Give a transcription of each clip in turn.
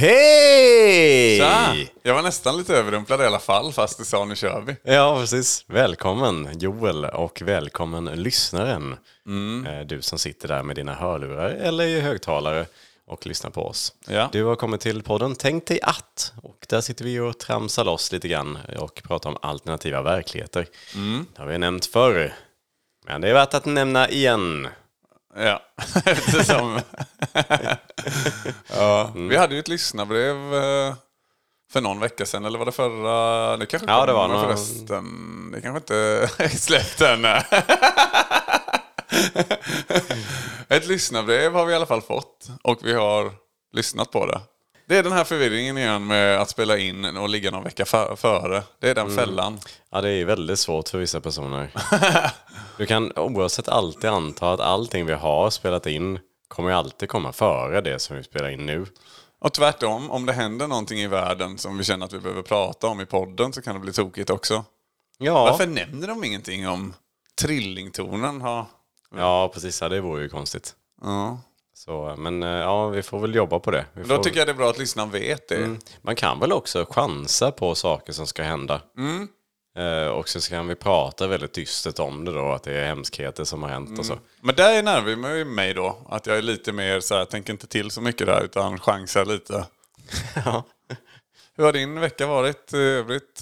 Hej! Tja! Jag var nästan lite överrumplad i alla fall, fast du sa nu kör vi. Ja, precis. Välkommen Joel och välkommen lyssnaren. Mm. Eh, Du som sitter där med dina hörlurar eller i högtalare och lyssnar på oss. Ja. Du har kommit till podden Tänk dig att. Och där sitter vi och tramsar loss lite grann och pratar om alternativa verkligheter. Mm. Det har vi nämnt förr. Men det är värt att nämna igen. Ja, eftersom... ja. Vi hade ju ett lyssnarbrev eh, för någon vecka sedan, eller var det förra? Det kanske Ja, det var någon- förresten. Det kanske inte är släppt än. ett lyssnarbrev har vi i alla fall fått och vi har lyssnat på det. Det är den här förvirringen igen med att spela in och ligga någon vecka för- före. Det är den fällan. Ja, det är väldigt svårt för vissa personer. Du kan oavsett alltid anta att allting vi har spelat in kommer alltid komma före det som vi spelar in nu. Och tvärtom, om det händer någonting i världen som vi känner att vi behöver prata om i podden så kan det bli tokigt också. Ja, Varför nämner de ingenting om trillingtonen? Har... ja precis. Ja, det vore ju konstigt. Ja. Så, men eh, ja, vi får väl jobba på det. Vi Då får... tycker jag det är bra att lyssnaren vet det. Mm. Man kan väl också chansa på saker som ska hända. Mm. Eh, och så kan vi prata väldigt dystert om det då, att det är hemskheter som har hänt och så. Men där är närmare mig då. Att jag är lite mer så här, tänker inte till så mycket där utan chansar lite. Ja. Hur har din vecka varit i övrigt?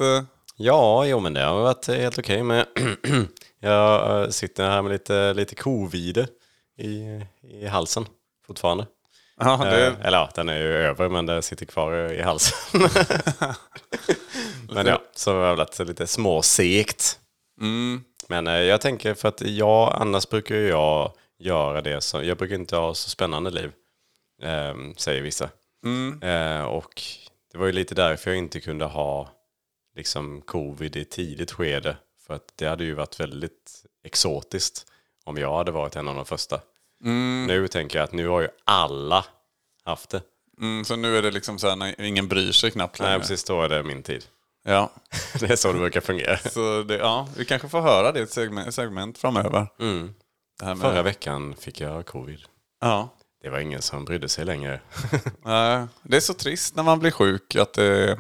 Ja, jo men det har varit helt okej med. jag eh, sitter här med lite, lite covid i, i halsen fortfarande. Ja, det... Eh, eller ja, den är ju över men det sitter kvar i halsen. men ja, så har det varit lite småsegt. Mm. Men eh, jag tänker för att jag, annars brukar jag göra det som, jag brukar inte ha så spännande liv. Eh, säger vissa. Mm. Eh, och det var ju lite därför jag inte kunde ha liksom covid i tidigt skede. För att det hade ju varit väldigt exotiskt om jag hade varit en av de första. Nu tänker jag att nu har ju alla haft det. Mm, så nu är det liksom så här när ingen bryr sig knappt Nej, längre. precis då är det min tid. Ja. Det är så det brukar fungera. Så det, ja, vi kanske får höra det i ett segment, segment framöver. Mm. Med, Förra veckan fick jag covid. Ja. Det var ingen som brydde sig längre. Nej, det är så trist när man blir sjuk att det,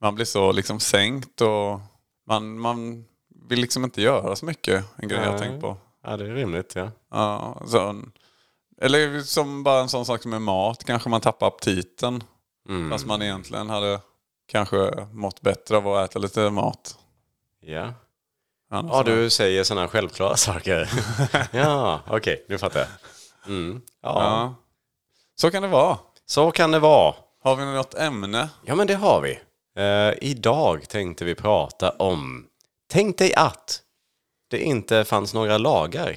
man blir så liksom sänkt och man, man vill liksom inte göra så mycket. En grej jag Nej. tänkt på. Ja, det är rimligt ja. Ja, så, eller som bara en sån sak som med mat, kanske man tappar aptiten. Mm. Fast man egentligen hade kanske mått bättre av att äta lite mat. Ja, Annars ja du säger sådana självklara saker. ja, okej, nu fattar jag. Mm. Ja. Ja. Så kan det vara. Så kan det vara. Har vi något ämne? Ja, men det har vi. Eh, idag tänkte vi prata om... Tänk dig att det inte fanns några lagar.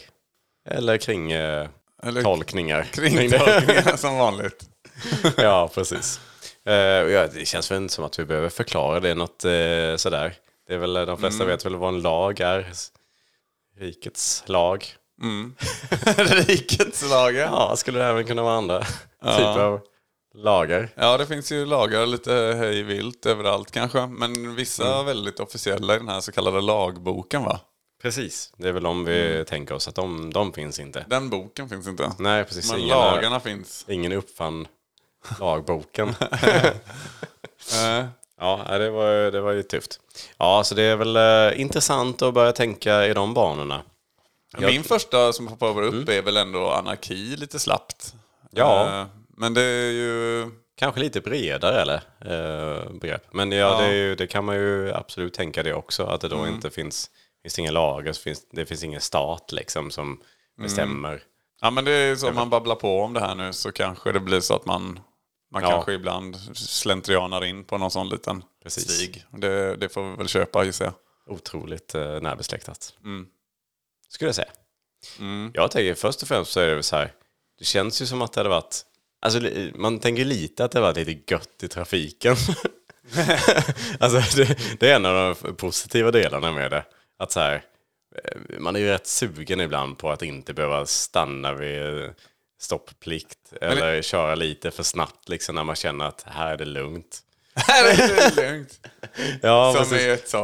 Eller kring eh, Eller tolkningar. kring det. tolkningar som vanligt. ja, precis. Eh, ja, det känns väl inte som att vi behöver förklara det något eh, sådär. Det är väl, de flesta vet väl vad en lag är. Rikets lag. Rikets lagar. Ja, skulle det även kunna vara andra typer av lagar. Ja, det finns ju lagar lite hej vilt överallt kanske. Men vissa Mm. väldigt officiella i den här så kallade lagboken va? Precis, det är väl om vi tänker oss att de, de finns inte. Den boken finns inte. Nej, precis. Men ingen, lagarna finns. ingen uppfann lagboken. Eh, ja, det var, det var ju tufft. Ja, så det är väl eh, intressant att börja tänka i de banorna. Min första som poppar upp är väl ändå anarki lite slappt. Mm. Ja. Eh, men det är ju... Kanske lite bredare eller, eh, begrepp. Men ja, Det, är ju, det kan man ju absolut tänka det också. Att det då inte finns, finns det inga lagar, så finns, det finns ingen stat liksom som bestämmer. Ja men det är så om man babblar på om det här nu så kanske det blir så att man, man Ja. kanske ibland slentrianar in på någon sån liten Precis. stig. Det, det får vi väl köpa gissar jag. Otroligt eh, närbesläktat. Mm. Skulle jag säga. Jag tänker först och främst så är det så här. Det känns ju som att det hade varit... Alltså man tänker lite att det var lite gött i trafiken. alltså det, det är en av de positiva delarna med det. Att så här, eh, man är ju rätt sugen ibland på att inte behöva stanna vid stopplikt. Eller köra lite för snabbt liksom när man känner att här är det lugnt. Här är det lugnt. Ja, Som precis. i ett så,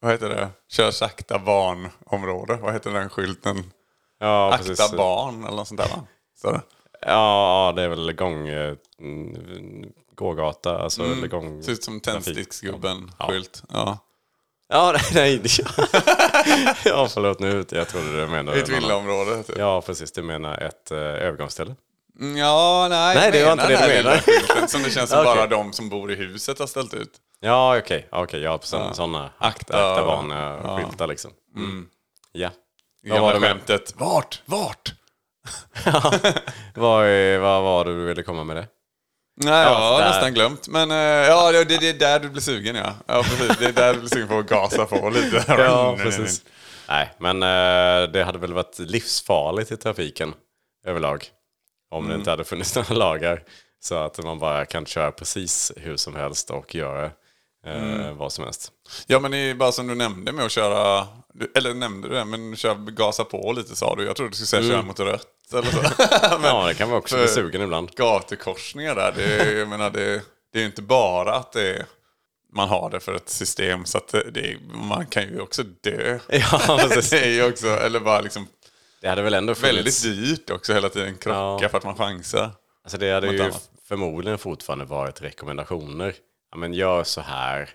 vad heter det, kör sakta barnområde. Vad heter den skylten? ja, Akta precis. barn eller något sånt där va? Så. Ja, det är väl gång, mm, gågata, alltså eller gång... Mm. Ser ut som tändsticksgubben-skylt. Ja. Ja, nej, nej. det- ja, förlåt nu. Jag trodde du menade... Ett villaområde. Typ. Ja, precis. Du menar ett eh, övergångsställe? Mm, Ja, nej. Nej, det var inte det du skylten Som det känns som Okej. bara de som bor i huset har ställt ut. Ja, okej. Okej, ja, på sådana, sådana akta, akta barn-skyltar liksom. Mm. Ja. Vad var, det skämtet. Vart? Vart? vad, är- vad var det du ville komma med det? Nej, jag har nästan glömt. Men eh, ja, det, det är där du blir sugen ja. Ja, precis. Det är där du blir sugen på att gasa på lite. Ja, precis. Nej, men eh, det hade väl varit livsfarligt i trafiken överlag. Om det inte hade funnits några lagar. Så att man bara kan köra precis hur som helst och göra eh, vad som helst. Ja, men det är bara som du nämnde med att köra, eller nämnde du det, men köra, gasa på lite sa du. Jag trodde du skulle säga köra mot rött eller så. men Ja, det kan man också bli sugen ibland. gatukorsningar där, det, är- jag menar, det, det är ju inte bara att det är, man har det för ett system så att det, man kan ju också dö. Ja, det är ju också, eller bara liksom Det hade väl ändå funnits... väldigt dyrt också hela tiden krocka Ja. för att man chansar. Alltså det hade ju annat. förmodligen fortfarande varit rekommendationer. Ja, men gör så här.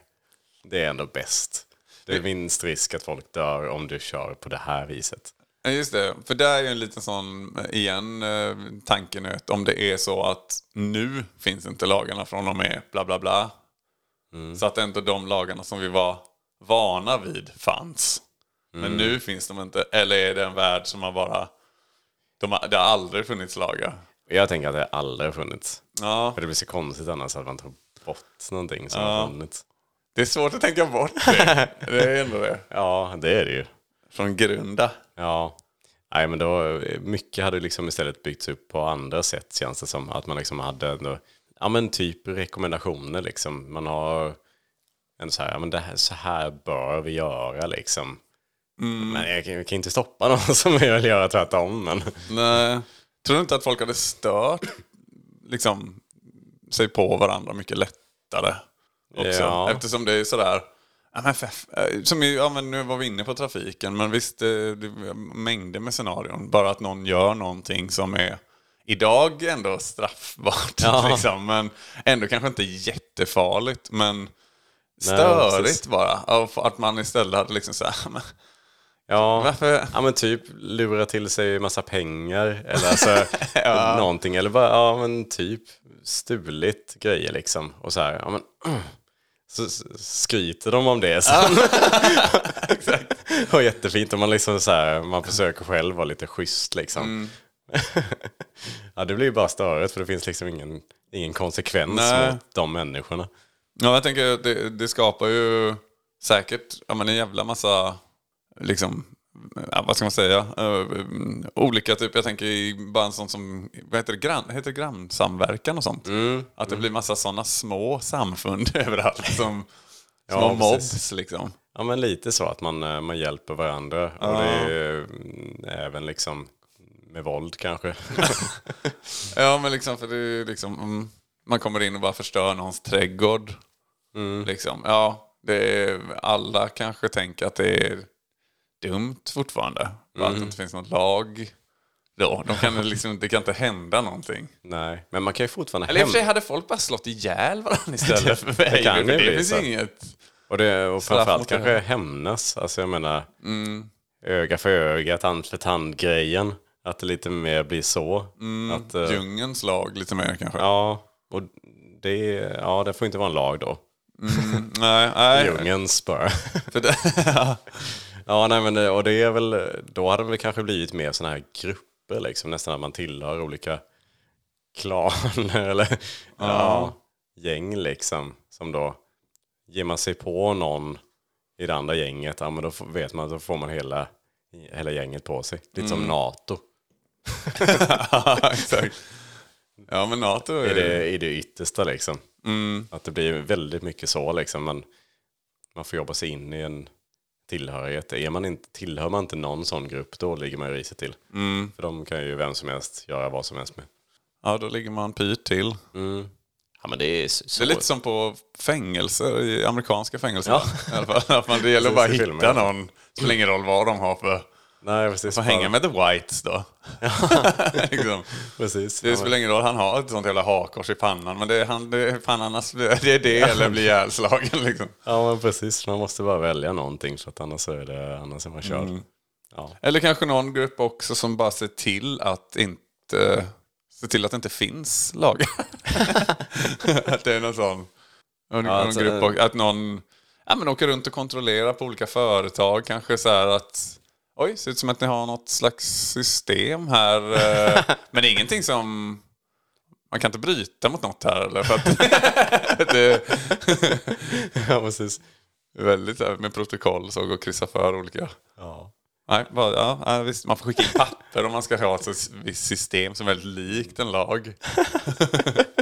Det är ändå bäst. Det är minst risk att folk dör om du kör på det här viset. Ja, just det. För där är ju en liten sån, igen, eh, tankenöt. Om det är så att nu finns inte lagarna från och med bla bla bla. Så att ändå de lagarna som vi var vana vid fanns. Men nu finns de inte. Eller är det en värld som har bara... De har, det har aldrig funnits lagar. Jag tänker att det aldrig har funnits. Ja, För det blir så konstigt annars att man tar bort någonting som har funnits. det är svårt att tänka bort det. Det är ändå det. Ja, det är det ju. Från grunda. Ja. Nej, men då, mycket hade liksom istället byggts upp på andra sätt känns det som. Att man liksom hade ändå, ja men typ rekommendationer liksom. Man har en så här, ja men det här, så här bör vi göra liksom. Men jag kan, jag kan inte stoppa någon som vill göra tvärtom. Men Nej. Tror du inte att folk hade stört liksom, sig på varandra mycket lättare? Också? Ja. Eftersom det är sådär... Ja, eh, som ja, men nu var vi inne på trafiken, men visst, det, det är mängder med scenarion. Bara att någon gör någonting som är idag ändå straffbart. Ja. Liksom, men ändå kanske inte jättefarligt. Men Nej, störigt precis. bara. Att man istället hade liksom så här, men, ja, varför? ja men typ lura till sig massa pengar. Eller alltså någonting. Eller bara, ja men typ stulit grejer liksom. Och så här, ja men så skryter de om det sen. och jättefint om man liksom så här, man försöker själv vara lite schysst liksom. Mm. ja, det blir ju bara störigt för det finns liksom ingen, ingen konsekvens Nej. mot de människorna. Ja, jag tänker det, det skapar ju säkert ja, men en jävla massa, liksom, ja, vad ska man säga, eh, olika typ, jag tänker i bara en sån som, vad heter det, grann, heter det grannsamverkan och sånt? Mm, Att det blir massa sådana små samfund överallt som Ja, små precis. mobs liksom. Ja, men lite så att man, eh, man hjälper varandra. Och det är mm, även liksom med våld kanske. Ja, men liksom, för det är liksom, mm, man kommer in och bara förstör någons trädgård. Liksom. Ja, det är, alla kanske tänker att det är dumt fortfarande. Bara Att det inte finns något lag. Då, de kan liksom, det kan inte hända någonting. Nej, men man kan ju fortfarande Eller i och för sig hade folk bara slått ihjäl varandra istället. för Det kan det bli finns inget... Och, det, och framförallt mot det kanske hämnas. Alltså jag menar, Mm. öga för öga, tand för tand-grejen. Att det lite mer blir så. Att, eh, Djungens lag lite mer kanske. ja, och det, ja, det får inte vara en lag då. Nej, nej. Djungens bara. För det, Ja, nej, men det, och det är väl, då hade det väl kanske blivit mer sådana här grupper, liksom, nästan att man tillhör olika klaner eller ja. gäng liksom. Som då, ger man sig på någon i det andra gänget, ja men då vet man att då får man hela, hela gänget på sig. Lite som NATO. ja, exakt. Ja, men NATO är I det, I det yttersta liksom. Mm. Att det blir väldigt mycket så liksom. Man, man får jobba sig in i en tillhörighet. Är man inte, tillhör man inte någon sån grupp, då ligger man ju risigt till. Mm. För de kan ju vem som helst göra vad som helst med. Ja, då ligger man pyrt till. Ja, men det är så. Det är lite som på fängelser, i amerikanska fängelser. Ja. I alla fall. Att man, det gäller bara att i hitta någon. Det spelar ingen roll vad de har för... Nej, precis. Får hänga med the whites då. liksom. Precis. Det spelar ingen roll, han har ett sånt jävla hakkors i pannan. Men det är, han, det är, fan annars, det är det eller blir ihjälslagen liksom. Ja, men precis. Man måste bara välja någonting för att annars är, det, annars är man körd. Mm. Ja. Eller kanske någon grupp också som bara ser till att inte ser till att det inte finns lagar. att det är någon sån någon, någon alltså, grupp, och, att någon ja, men åker runt och kontrollerar på olika företag. Kanske så här att oj, ser ut som att ni har något slags system här. eh, men det är ingenting som man kan inte bryta mot något här eller? För att det ja, precis. väldigt här, med protokoll så och kryssa för olika Ja. Nej, bara, ja, visst, man får skicka in papper om man ska ha ett visst system som är väldigt likt en lag.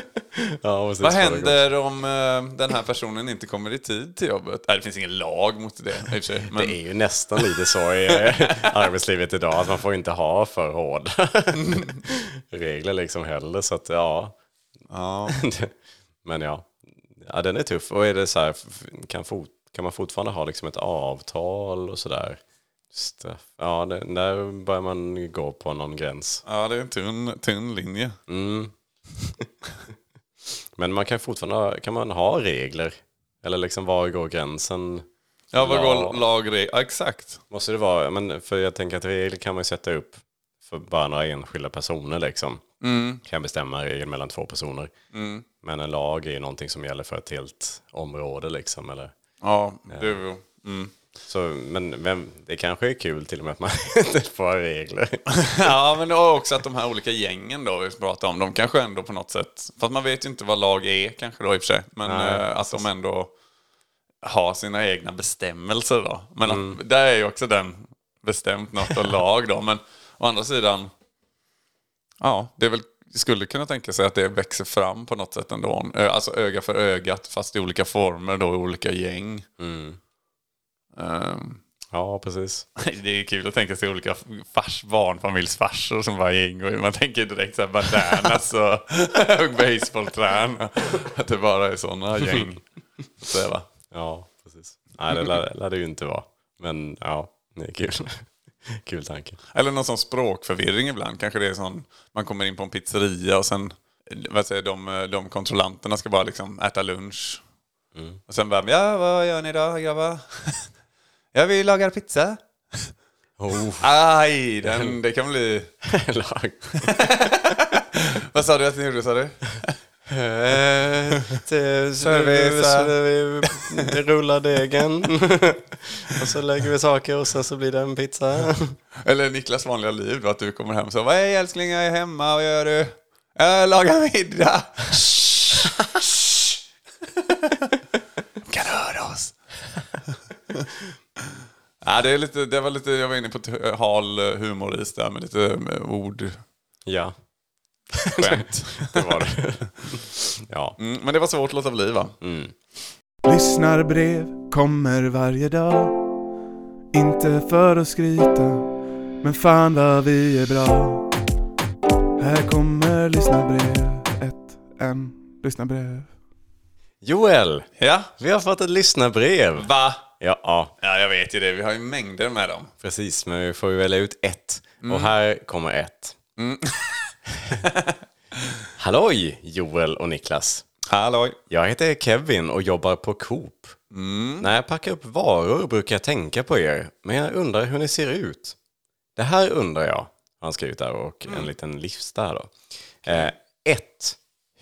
Ja, precis. Vad händer om eh, den här personen inte kommer i tid till jobbet? Nej, det finns ingen lag mot det i och för sig. Men, Det är ju nästan lite så i eh, arbetslivet idag att man får inte ha för hårda regler liksom heller. Så att ja, ja, men ja. ja, den är tuff. Och är det så här, kan, fot, kan man fortfarande ha liksom ett avtal och sådär? Ja, det, där börjar man gå på någon gräns. ja, det är en tunn, tunn linje. Mm. Men man kan fortfarande kan man ha regler? Eller liksom var går gränsen? Ja, Ja. går lagregler? Ja, exakt. Måste det vara, men för jag tänker att regler kan man ju sätta upp för bara några enskilda personer liksom. Kan bestämma regeln mellan två personer. Men en lag är ju någonting som gäller för ett helt område liksom. Eller? Ja, det är mm. Så, men vem, det kanske är kul till och med att man inte får regler. Ja, men och också att de här olika gängen då vi pratar om, de kanske ändå på något sätt, fast man vet ju inte vad lag är kanske då i och för sig, men Nej, eh, att de ändå har sina egna bestämmelser då. Men att, där är ju också den bestämt något och lag då, men å andra sidan, ja, det är väl skulle kunna tänka sig att det växer fram på något sätt ändå. Alltså öga för ögat fast i olika former då, i olika gäng. Ehm, Ja, precis. det är kul att tänka sig olika fars, barnfamiljsfarsor som var gäng. Och man tänker direkt så här bandanas och, basebollträn. Att det bara är sådana gäng. Så, är det? Ja, precis. Nej, det lär, lär det ju inte vara. Men ja, det är kul. kul tanke. Eller någon sån språkförvirring ibland. Kanske det är sån, man kommer in på en pizzeria och sen vad säger, de, de kontrollanterna ska bara liksom äta lunch. Och sen bara, ja vad gör ni då grabbar? Ja vi lagar pizza. Oh, Aj, den, det kan bli... lag. Vad sa du att ni gjorde sa du? Service. Vi rullar degen. och så lägger vi saker och sen så blir det en pizza. Eller Niklas vanliga liv då, att du kommer hem och så är älskling, jag är hemma, vad gör du? Jag lagar middag. De kan höra oss. Ja, det, är lite, det var lite, jag var inne på hal humoris där med lite eh, ord. Ja, Skämt. det var det. ja. Mm, men det var svårt att låta bli va? Lyssnarbrev kommer varje dag Inte för att skryta Men fan vad vi är bra Här kommer lyssnarbrev Ett, en, lyssnarbrev Joel, Ja. vi har fått ett lyssnarbrev. Va? Ja, ja, Ja, jag vet ju det. Vi har ju mängder med dem. precis. Men vi får ju välja ut ett. Och här kommer ett. Halloj, Joel och Niklas. Halloj. Jag heter Kevin och jobbar på Coop. När jag packar upp varor brukar jag tänka på er, men jag undrar hur ni ser ut. Det här undrar jag, har han skrivit där och en liten lista här då. 1.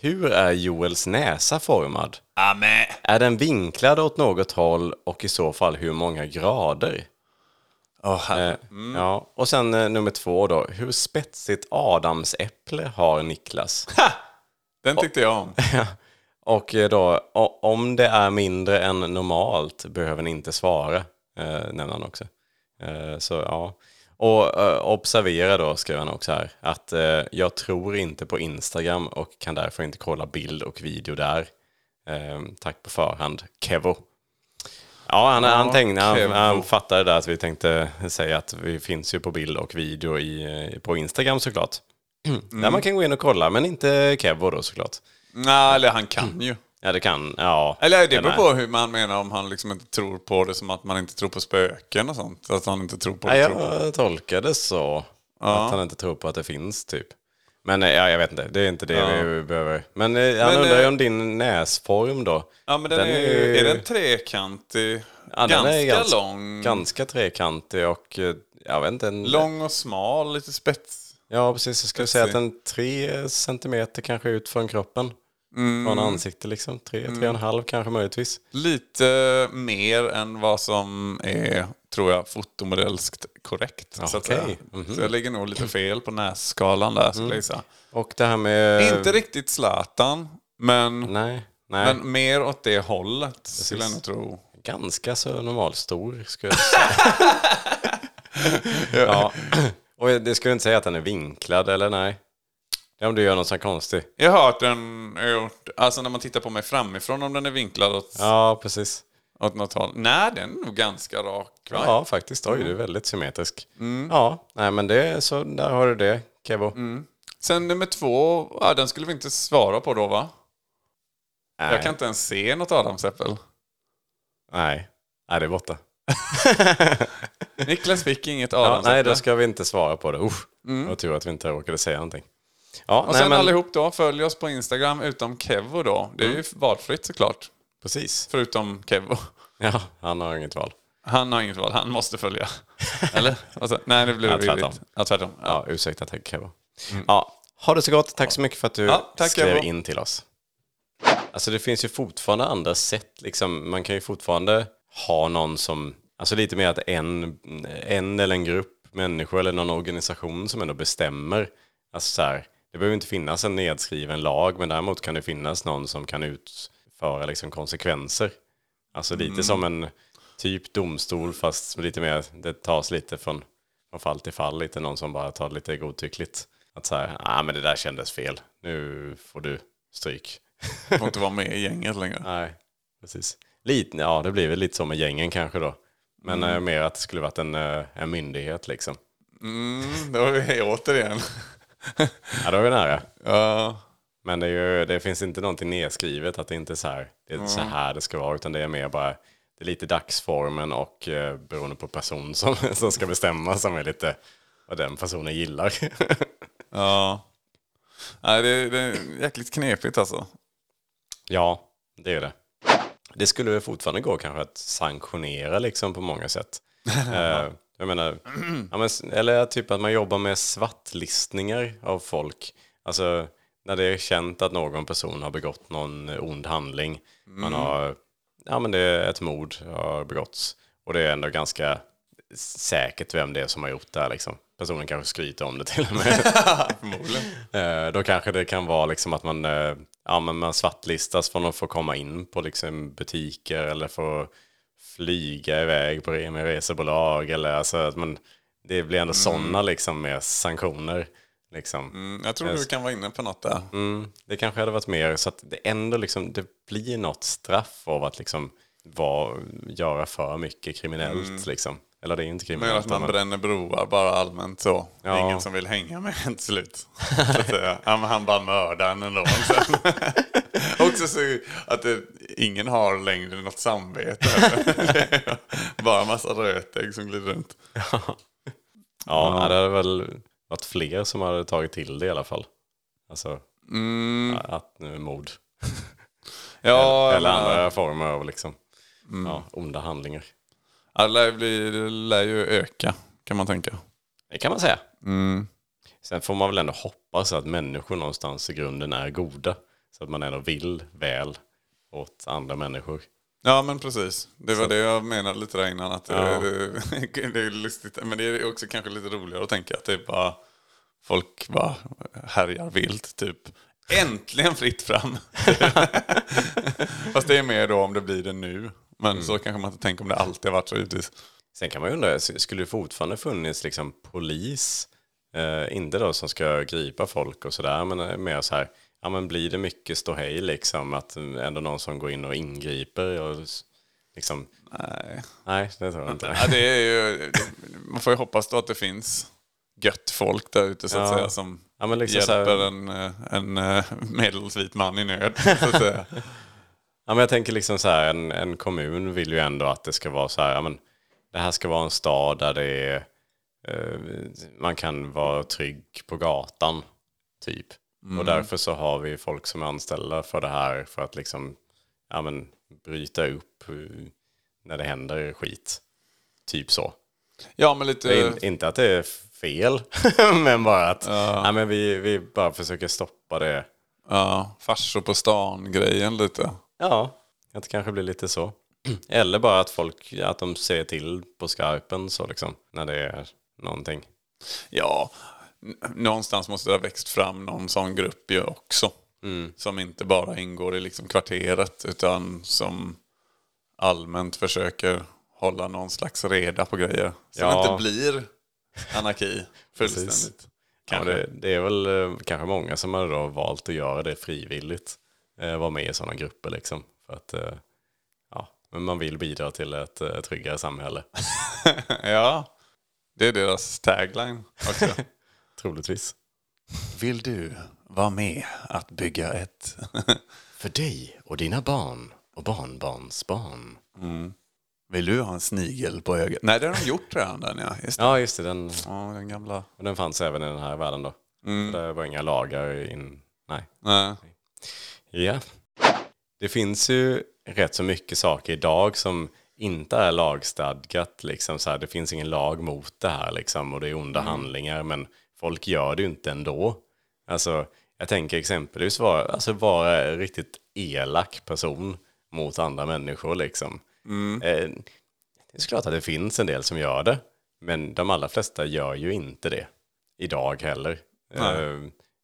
Hur är Joels näsa formad? Amen. Är den vinklad åt något håll och i så fall hur många grader? Oh, Eh, Ja, och sen eh, nummer två då. Hur spetsigt adamsäpple har Niklas? Den tyckte jag om. Och eh, då, om det är mindre än normalt behöver ni inte svara, eh, nämner han också. Eh, så ja. Och eh, observera då, skrev han också här, att eh, jag tror inte på Instagram och kan därför inte kolla bild och video där. Eh, tack på förhand, Kevo. Ja, han, han, Ja, tänkte, han, han fattade där att vi tänkte säga att vi finns ju på bild och video i, eh, på Instagram såklart. Där man kan gå in och kolla, men inte Kevo då såklart. Nej, eller han kan ju. Ja, det kan, ja. Eller det den beror är- på hur man menar om han liksom inte tror på det som att man inte tror på spöken och sånt. Att han inte tror på det. Ja, på. jag tolkade så. Att han inte tror på att det finns, typ. Men eh, ja, jag vet inte, det är inte det vi behöver. Men, eh, han Men, undrar ju eh, om din näsform då. Ja, men den, är, ju- är den trekantig? Ja, den ganska, är ganska lång. Ganska trekantig och jag vet inte. En, Lång och smal, lite spets. Ja, precis. Jag skulle säga att den tre centimeter kanske ut från kroppen. Mm. Från ansiktet liksom. Tre, tre och en halv kanske möjligtvis. Lite mer än vad som är, tror jag, fotomodellskt korrekt. Ja, så, att okej. säga. Mhm. så jag ligger nog lite fel på nässkalan där, skulle jag säga. Och det här med... Inte riktigt Zlatan, men, Nej, nej. men mer åt det hållet, skulle jag nog tro. Ganska så normalstor skulle jag säga. ja. Och det skulle inte säga att den är vinklad eller nej. Är om du gör något så konstigt. Jag har hört den, alltså när man tittar på mig framifrån om den är vinklad åt, Ja, precis. åt något håll. Nej, den är nog ganska rak. Va? Ja, faktiskt. Oj, du är väldigt symmetrisk. Ja, nej men det så. Där har du det, Kevo. Sen nummer två, ja, den skulle vi inte svara på då va? Nej. Jag kan inte ens se något adamsäppel. Nej. nej, det är borta. Niklas fick inget Ja, adamsäpple. nej, då ska vi inte svara på det. Usch. Det var tur att vi inte råkade säga någonting. Ja, Och nej, sen men allihop då, följ oss på Instagram utom Kevo då. Det är ju valfritt såklart. precis. Förutom Kevo. Ja, han har inget val. Han har inget val, han måste följa. Eller? Alltså, nej, det blev Ja, tvärtom. Ja, tvärtom. Ja. Ja, ursäkta, tack Kevo. Ja, ha det så gott. Tack så mycket för att du Ja, tack, skrev Kevo. in till oss. Alltså det finns ju fortfarande andra sätt. Liksom, man kan ju fortfarande ha någon som, alltså lite mer att en, en eller en grupp människor eller någon organisation som ändå bestämmer. Alltså så här, det behöver inte finnas en nedskriven lag, men däremot kan det finnas någon som kan utföra liksom konsekvenser. Alltså lite som en typ domstol, fast lite mer, det tas lite från, från fall till fall, lite någon som bara tar lite godtyckligt. Att så här, ah, men det där kändes fel, nu får du stryk. Får inte vara med i gänget längre. Nej, precis. Lite, ja, det blir väl lite så med gängen kanske då. Men eh, mer att det skulle varit en, eh, en myndighet liksom. Mm, då är vi återigen. Ja, då är vi nära. Ja, Men det, är ju, det finns inte någonting nedskrivet att det inte är så här, det är så här det ska vara, utan det är mer bara, det är lite dagsformen och eh, beroende på person som, som ska bestämma som är lite vad den personen gillar. ja. Nej, det, det är jäkligt knepigt alltså. ja, det är det. Det skulle väl fortfarande gå kanske att sanktionera liksom på många sätt. eh, jag menar, ja, men, eller typ att man jobbar med svartlistningar av folk. Alltså när det är känt att någon person har begått någon ond handling. Man har, ja men det är ett mord har begåtts. Och det är ändå ganska säkert vem det är som har gjort det här liksom. Personen kanske skryter om det till och med. Förmodligen. Eh, då kanske det kan vara liksom att man, eh, ja, men man svartlistas från att få komma in på liksom butiker eller få flyga iväg på med resebolag. Eller alltså att man, det blir ändå sådana liksom med sanktioner. Liksom. Mm, jag tror du kan vara inne på något där. Mm, det kanske hade varit mer så att det ändå liksom, det blir något straff av att liksom vara, göra för mycket kriminellt. Liksom. Eller det är inte Men kriminellt. att man men- bränner broar bara allmänt så. Ja. ingen som vill hänga med en till slut. Ja, men han bara mördar en ändå. Också så att det, ingen har längre något samvete. Bara massa rötägg som glider runt. Ja, det hade väl varit fler som hade tagit till det i alla fall. Alltså, Mm. att nu mord. Ja, eller menar, andra former av liksom, ja, onda handlingar. Ja, det lär, ju öka kan man tänka. Det kan man säga. Mm. Sen får man väl ändå hoppas att människor någonstans i grunden är goda. Så att man ändå vill väl åt andra människor. Ja men precis. Det var det jag menade lite där innan. Att det, Ja. det, det är lustigt. Men det är också kanske lite roligare att tänka att det är bara folk bara härjar vilt typ. Äntligen fritt fram! Fast det är mer då om det blir det nu. Men så kanske man inte tänker om det alltid har varit så givetvis. Sen kan man ju undra, skulle det fortfarande funnits liksom polis, eh, inte då som ska gripa folk och sådär, men eh, mer så här, ja men blir det mycket ståhej liksom, att ändå någon som går in och ingriper och liksom, Nej. nej det tror jag inte. Ja, det är ju, man får ju hoppas då att det finns gött folk där ute så att Ja. säga som Ja, liksom så här- hjälper en, eh, en eh, medelsvit man i nöd. Så att säga. Ja, men jag tänker liksom så här, en, en kommun vill ju ändå att det ska vara så här, ja, men det här ska vara en stad där det är, eh, man kan vara trygg på gatan, typ. Och därför så har vi folk som är anställda för det här, för att liksom, ja men, bryta upp eh, när det händer skit. Typ så. Ja, men lite... In, inte att det är fel, men bara att ja. men vi, vi bara försöker stoppa det. Ja, farsor på stan-grejen lite. Ja, att det kanske blir lite så. Eller bara att folk, att de ser till på skarpen så liksom, när det är någonting. Ja, någonstans måste det ha växt fram någon sån grupp ju också. Som inte bara ingår i liksom kvarteret utan som allmänt försöker hålla någon slags reda på grejer. Så Ja. det inte blir anarki fullständigt. Ja, det, det är väl eh, kanske många som har valt att göra det frivilligt. Eh, vara med i sådana grupper liksom. För att, eh, ja, men man vill bidra till ett eh, tryggare samhälle. Ja, det är deras tagline också. Troligtvis. Vill du vara med att bygga ett... För dig och dina barn och barnbarns barn. Vill du ha en snigel på ögat? Nej, det har de gjort redan den ja. Just det. Ja, just det. Den, Ja, den gamla. och den fanns även i den här världen då. Så det var inga lagar in... Nej. Nej. Ja. Det finns ju rätt så mycket saker idag som inte är lagstadgat. Liksom, så här, det finns ingen lag mot det här liksom, och det är onda handlingar. Men folk gör det ju inte ändå. Alltså, jag tänker exempelvis vara, alltså, vara en riktigt elak person mot andra människor. Liksom. Eh, det är klart att det finns en del som gör det. Men de allra flesta gör ju inte det. Idag heller. Eh,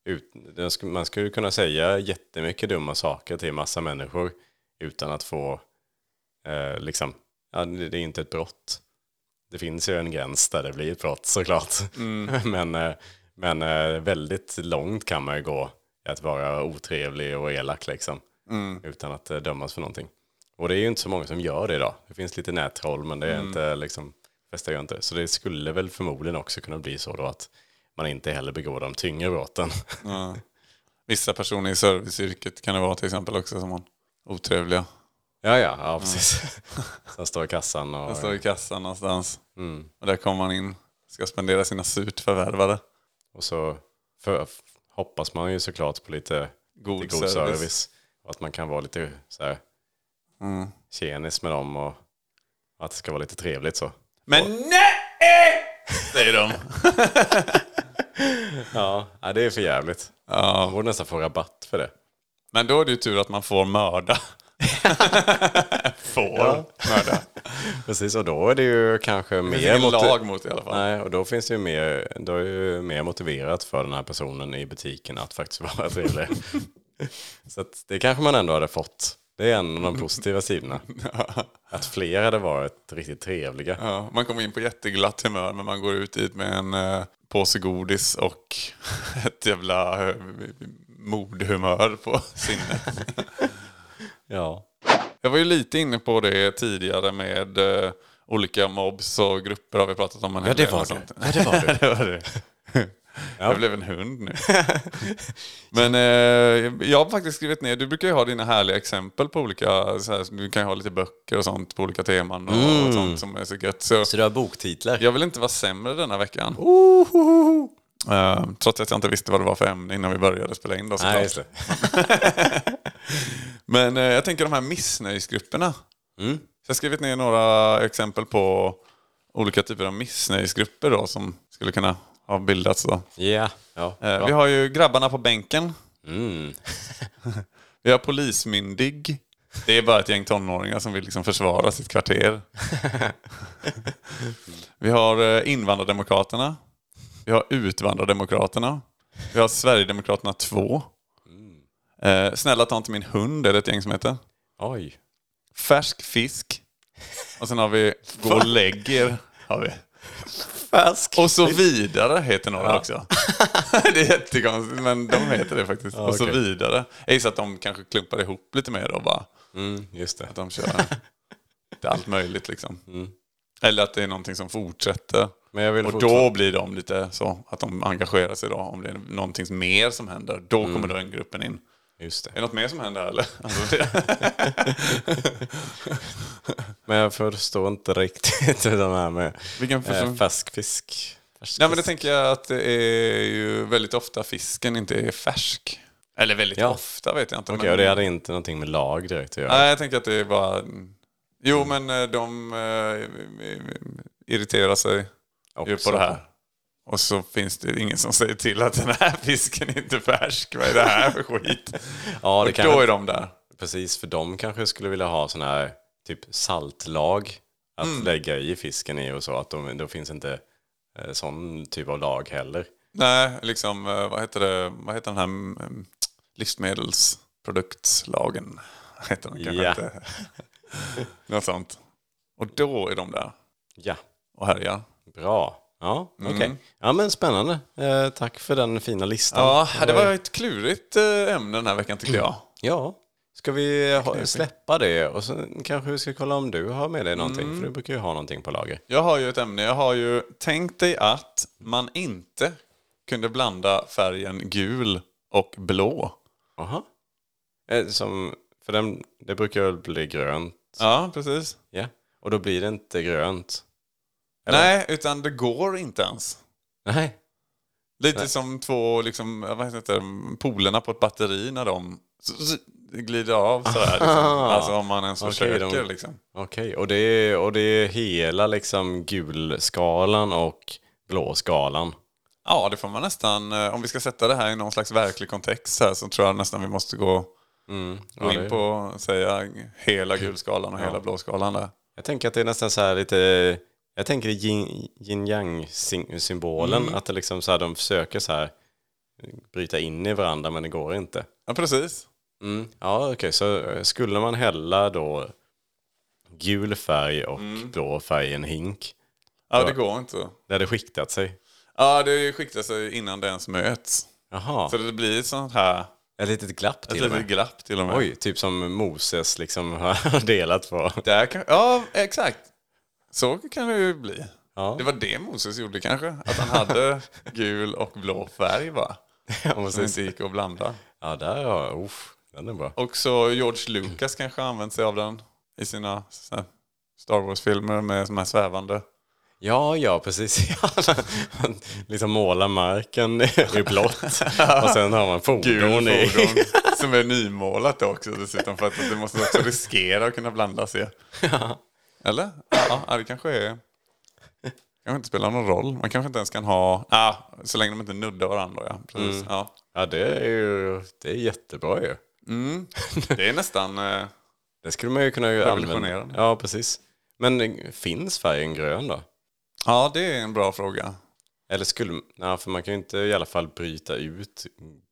ut, man skulle kunna säga jättemycket dumma saker till massa människor utan att få, eh, liksom, ja, det är inte ett brott. Det finns ju en gräns där det blir ett brott såklart. men eh, men eh, väldigt långt kan man ju gå i att vara otrevlig och elak liksom. Utan att eh, dömas för någonting. Och det är ju inte så många som gör det idag. Det finns lite nättroll men det är inte liksom, flesta gör inte det. Så det skulle väl förmodligen också kunna bli så då att man inte heller begår de tyngre brotten. Vissa personer i serviceyrket kan det vara till exempel också som har otrevliga. Ja, ja, ja precis. Som står i kassan och... Den står i kassan någonstans. Mm. Och där kommer man in. Ska spendera sina surt förvärvade. Och så för, hoppas man ju såklart på lite God lite god service. service. Och att man kan vara lite så här Mm. tjenis med dem och att det ska vara lite trevligt så. Men nej! Säger de. Ja, ja det är för jävligt. Man Ja, borde nästan få rabatt för det. men då är det ju tur att man får mörda. får mörda. Precis, och då är det ju kanske Det mer... motiv- lag mot i alla fall. Nej, och då finns det ju mer, då är det ju mer motiverat för den här personen i butiken att faktiskt vara trevlig. Så det kanske man ändå hade fått. Det är en av de positiva sidorna. Att fler hade varit riktigt trevliga. Ja, man kommer in på jätteglatt humör men man går ut dit med en eh, påse godis och ett jävla eh, mordhumör på sinnet. Ja. Jag var ju lite inne på det tidigare med eh, olika mobs och grupper har vi pratat om. En Ja, det var det. Ja, det var det. det, var det. Jag blev en hund nu. Men eh, jag har faktiskt skrivit ner, du brukar ju ha dina härliga exempel på olika, här, du kan ju ha lite böcker och sånt på olika teman och, Mm. och sånt som är så gött. Så Så du har boktitlar? jag vill inte vara sämre denna veckan. Eh, trots att jag inte visste vad det var för ämne innan vi började spela in då. Nej. Men eh, jag tänker de här missnöjesgrupperna. Mm. Så jag har skrivit ner några exempel på olika typer av missnöjesgrupper då som skulle kunna ha bildats då. Ja, ja. Eh, bra. vi har ju grabbarna på bänken. Mm. Vi har polismyndig. Det är bara ett gäng tonåringar som vill liksom försvara sitt kvarter. Vi har eh, invandrardemokraterna. Vi har utvandrademokraterna. Vi har Sverigedemokraterna 2. Eh, Snälla ta inte min hund är det ett gäng som heter. Oj. Färsk fisk. Och sen har vi Gå och lägg er. Har vi. Färsk. Och så vidare heter några också. det är jättekonstigt men de heter det faktiskt. och så okej. vidare. Jag gissar att de kanske klumpar ihop lite mer då bara. Mm, just det. Att de kör. allt möjligt liksom. Mm. Eller att det är någonting som fortsätter. Och fortfarande- då blir de lite så att de engagerar sig då. Om det är någonting mer som händer, då Mm. kommer den gruppen in. Just det. Är det något mer som händer eller? Alltså, det, Men jag förstår inte riktigt det här med Vilken eh, färsk fisk. Färsk Nej men det tänker jag att det är ju väldigt ofta fisken inte är färsk. Eller väldigt Ja. ofta vet jag inte. Okej, men- och det hade inte någonting med lag direkt att göra? Nej, jag tänker att det är bara... Jo, men eh, de eh, irriterar sig ju Också. på det här. Och så finns det ingen som säger till att den här fisken inte är färsk. Vad är det här för skit? Ja, det och då är de där. Precis, för de kanske skulle vilja ha sån här typ saltlag att Mm. lägga i fisken i och så. Att de, då finns inte eh, sån typ av lag heller. Nej, liksom, eh, vad heter det? Vad heter den här mm, livsmedelsprodukslagen? Heter den kanske Ja. inte. Något sånt. Och då är de där Ja, och härjar. bra. Ja, okej. Mm. Ja, men spännande. Eh, tack för den fina listan. Ja, det var ett klurigt eh, ämne den här veckan tyckte jag. Ja, ska vi ha, släppa det och så kanske vi ska kolla om du har med dig någonting. Mm. För du brukar ju ha någonting på lager. Jag har ju ett ämne. Jag har ju tänkt dig att man inte kunde blanda färgen gul och blå. Aha. Eh, som, för den, det brukar väl bli grönt? Ja, precis. Ja. Och då blir det inte grönt? Eller? Nej, utan det går inte ens. Nej. Lite Nej. som två liksom, vad heter det, polerna på ett batteri när de glider av sådär. Liksom. Ah. Alltså om man ens Okej, försöker. de- Liksom. Okej, och, det är, och det är hela liksom gulskalan och blåskalan. Ja, det får man nästan, eh, om vi ska sätta det här i någon slags verklig kontext här, så tror jag nästan vi måste gå, Mm. Ja, in på säga hela gulskalan och hela blåskalan där. Jag tänker att det är nästan så här lite... Jag tänker yin yin yang sym- symbolen. Mm. Att det liksom så här, de försöker så här bryta in i varandra men det går inte. Ja, precis. Mm. Ja, okej. Så eh, skulle man hälla då gul färg och blå färg i en hink. Ja, det går inte. Det hade skiktat sig. Ja, det skiktar sig innan det ens möts. Jaha. Så det blir ett sånt här, Ett litet glapp ett till och litet med. glapp till och med. Oj, typ som Moses liksom har delat på. Där kan, ja, exakt. Så kan det ju bli. Ja, Det var det Moses gjorde kanske. Att han hade gul och blå färg bara. ja Som precis. inte gick att blanda. Ja, där har uff, den är bra. Och så George Lucas kanske använt sig av den i sina Star Wars-filmer med de här svävande. Ja, ja, precis. Ja, Han liksom målar marken i blått och sen har man fordon, Gul i. fordon. Som är nymålat också dessutom. För att det måste också riskera att kunna blandas i. Eller? Ja, ja, det kanske är... kanske inte spelar någon roll. Man kanske inte ens kan ha... Ah, så länge de inte nuddar varandra. Ja. Precis. Ja. Ja, det är ju det är jättebra ju. Mm. Det är nästan... Eh, Det skulle man ju kunna använda. Ja, precis. Men eh, finns färgen grön då? ja, det är en bra fråga. Eller skulle... Ja, för man kan ju inte i alla fall bryta ut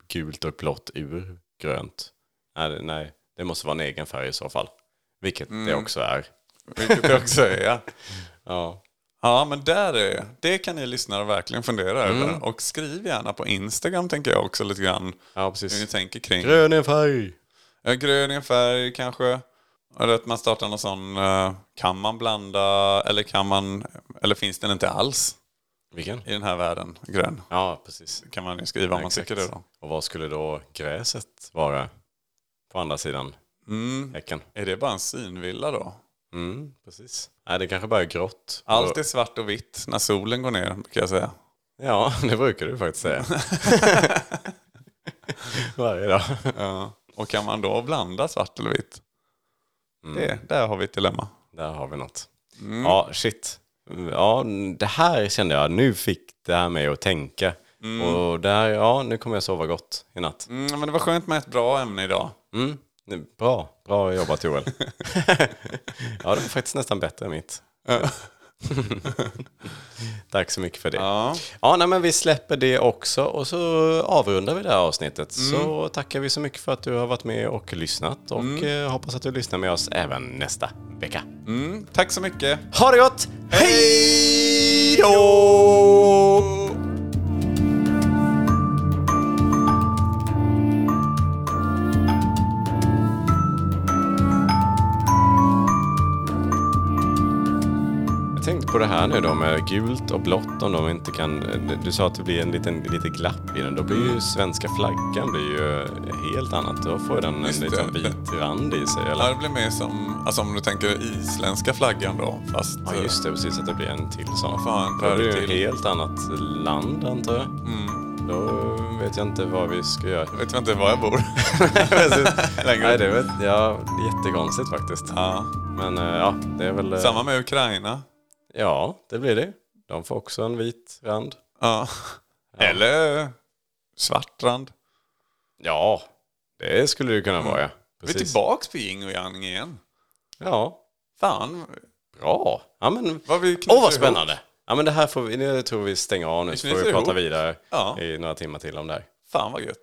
gult och blått ur grönt. Nej, nej, det måste vara en egen färg i så fall. Vilket det också är. Vilket det också är. Ja. Ja. Ja, men där är, det kan ni lyssnare verkligen fundera över. Och skriv gärna på Instagram tänker jag också lite grann. Ja, Hur ni precis. tänker kring. Grön är en färg! Ja, grön i en färg kanske. Eller att man startar någon sån, eh, kan man blanda eller kan man, eller finns den inte alls Vilken? i den här världen, grön? Ja, precis. Kan man ju skriva om man Exakt. tycker det då. Och vad skulle då gräset vara på andra sidan Mm. häcken? Är det bara en synvilla då? Mm, precis. Nej, det kanske bara är grått. Allt är svart och vitt när solen går ner, brukar jag säga. Ja, det brukar du faktiskt säga. Varje dag. Ja. Och kan man då blanda svart eller vitt? Det, där har vi ett dilemma. Där har vi något. Ja, shit. Ja, det här kände jag, nu fick det här mig att tänka. Och där, ja, nu kommer jag sova gott i natt. Mm, men det var skönt med ett bra ämne idag. Mm. Bra, bra jobbat Joel. ja, det var faktiskt nästan bättre än mitt. Tack så mycket för det. Ja. Ja, nej, men vi släpper det också och så avrundar vi det här avsnittet. Så tackar vi så mycket för att du har varit med och lyssnat och eh, hoppas att du lyssnar med oss även nästa vecka. Mm, tack så mycket. Ha det gott! Hej då! På det här nu då med gult och blått om de inte kan... Du sa att det blir en liten lite glapp i den. Då blir Mm. ju svenska flaggan blir ju helt annat. Då får den en Just det. liten vit rand i sig. Ja, Eller? det blir mer som, alltså om du tänker isländska flaggan då. Fast, Ja, just det. Precis, att det blir en till sån. Ja, fan, Då är det ju ett helt annat land, antar jag. Mm. Då vet jag inte vad vi ska göra. Jag vet inte var jag bor. Längre Nej, det vet ja, jättekonstigt faktiskt. Ja. Men eh, ja, det är väl... eh, Samma med Ukraina. Ja, det blir det. De får också en vit rand. Ja. Eller svart rand. Ja, det skulle det kunna vara ja. Vi är Precis. tillbaks på yin och yang igen. Ja, Fan. bra. Ja, men... Vad vi Åh, vad ihop. spännande! Ja, men det här får vi... Nu tror vi stänger av nu Vi så får vi prata ihop. vidare Ja. i några timmar till om det här. Fan vad gött.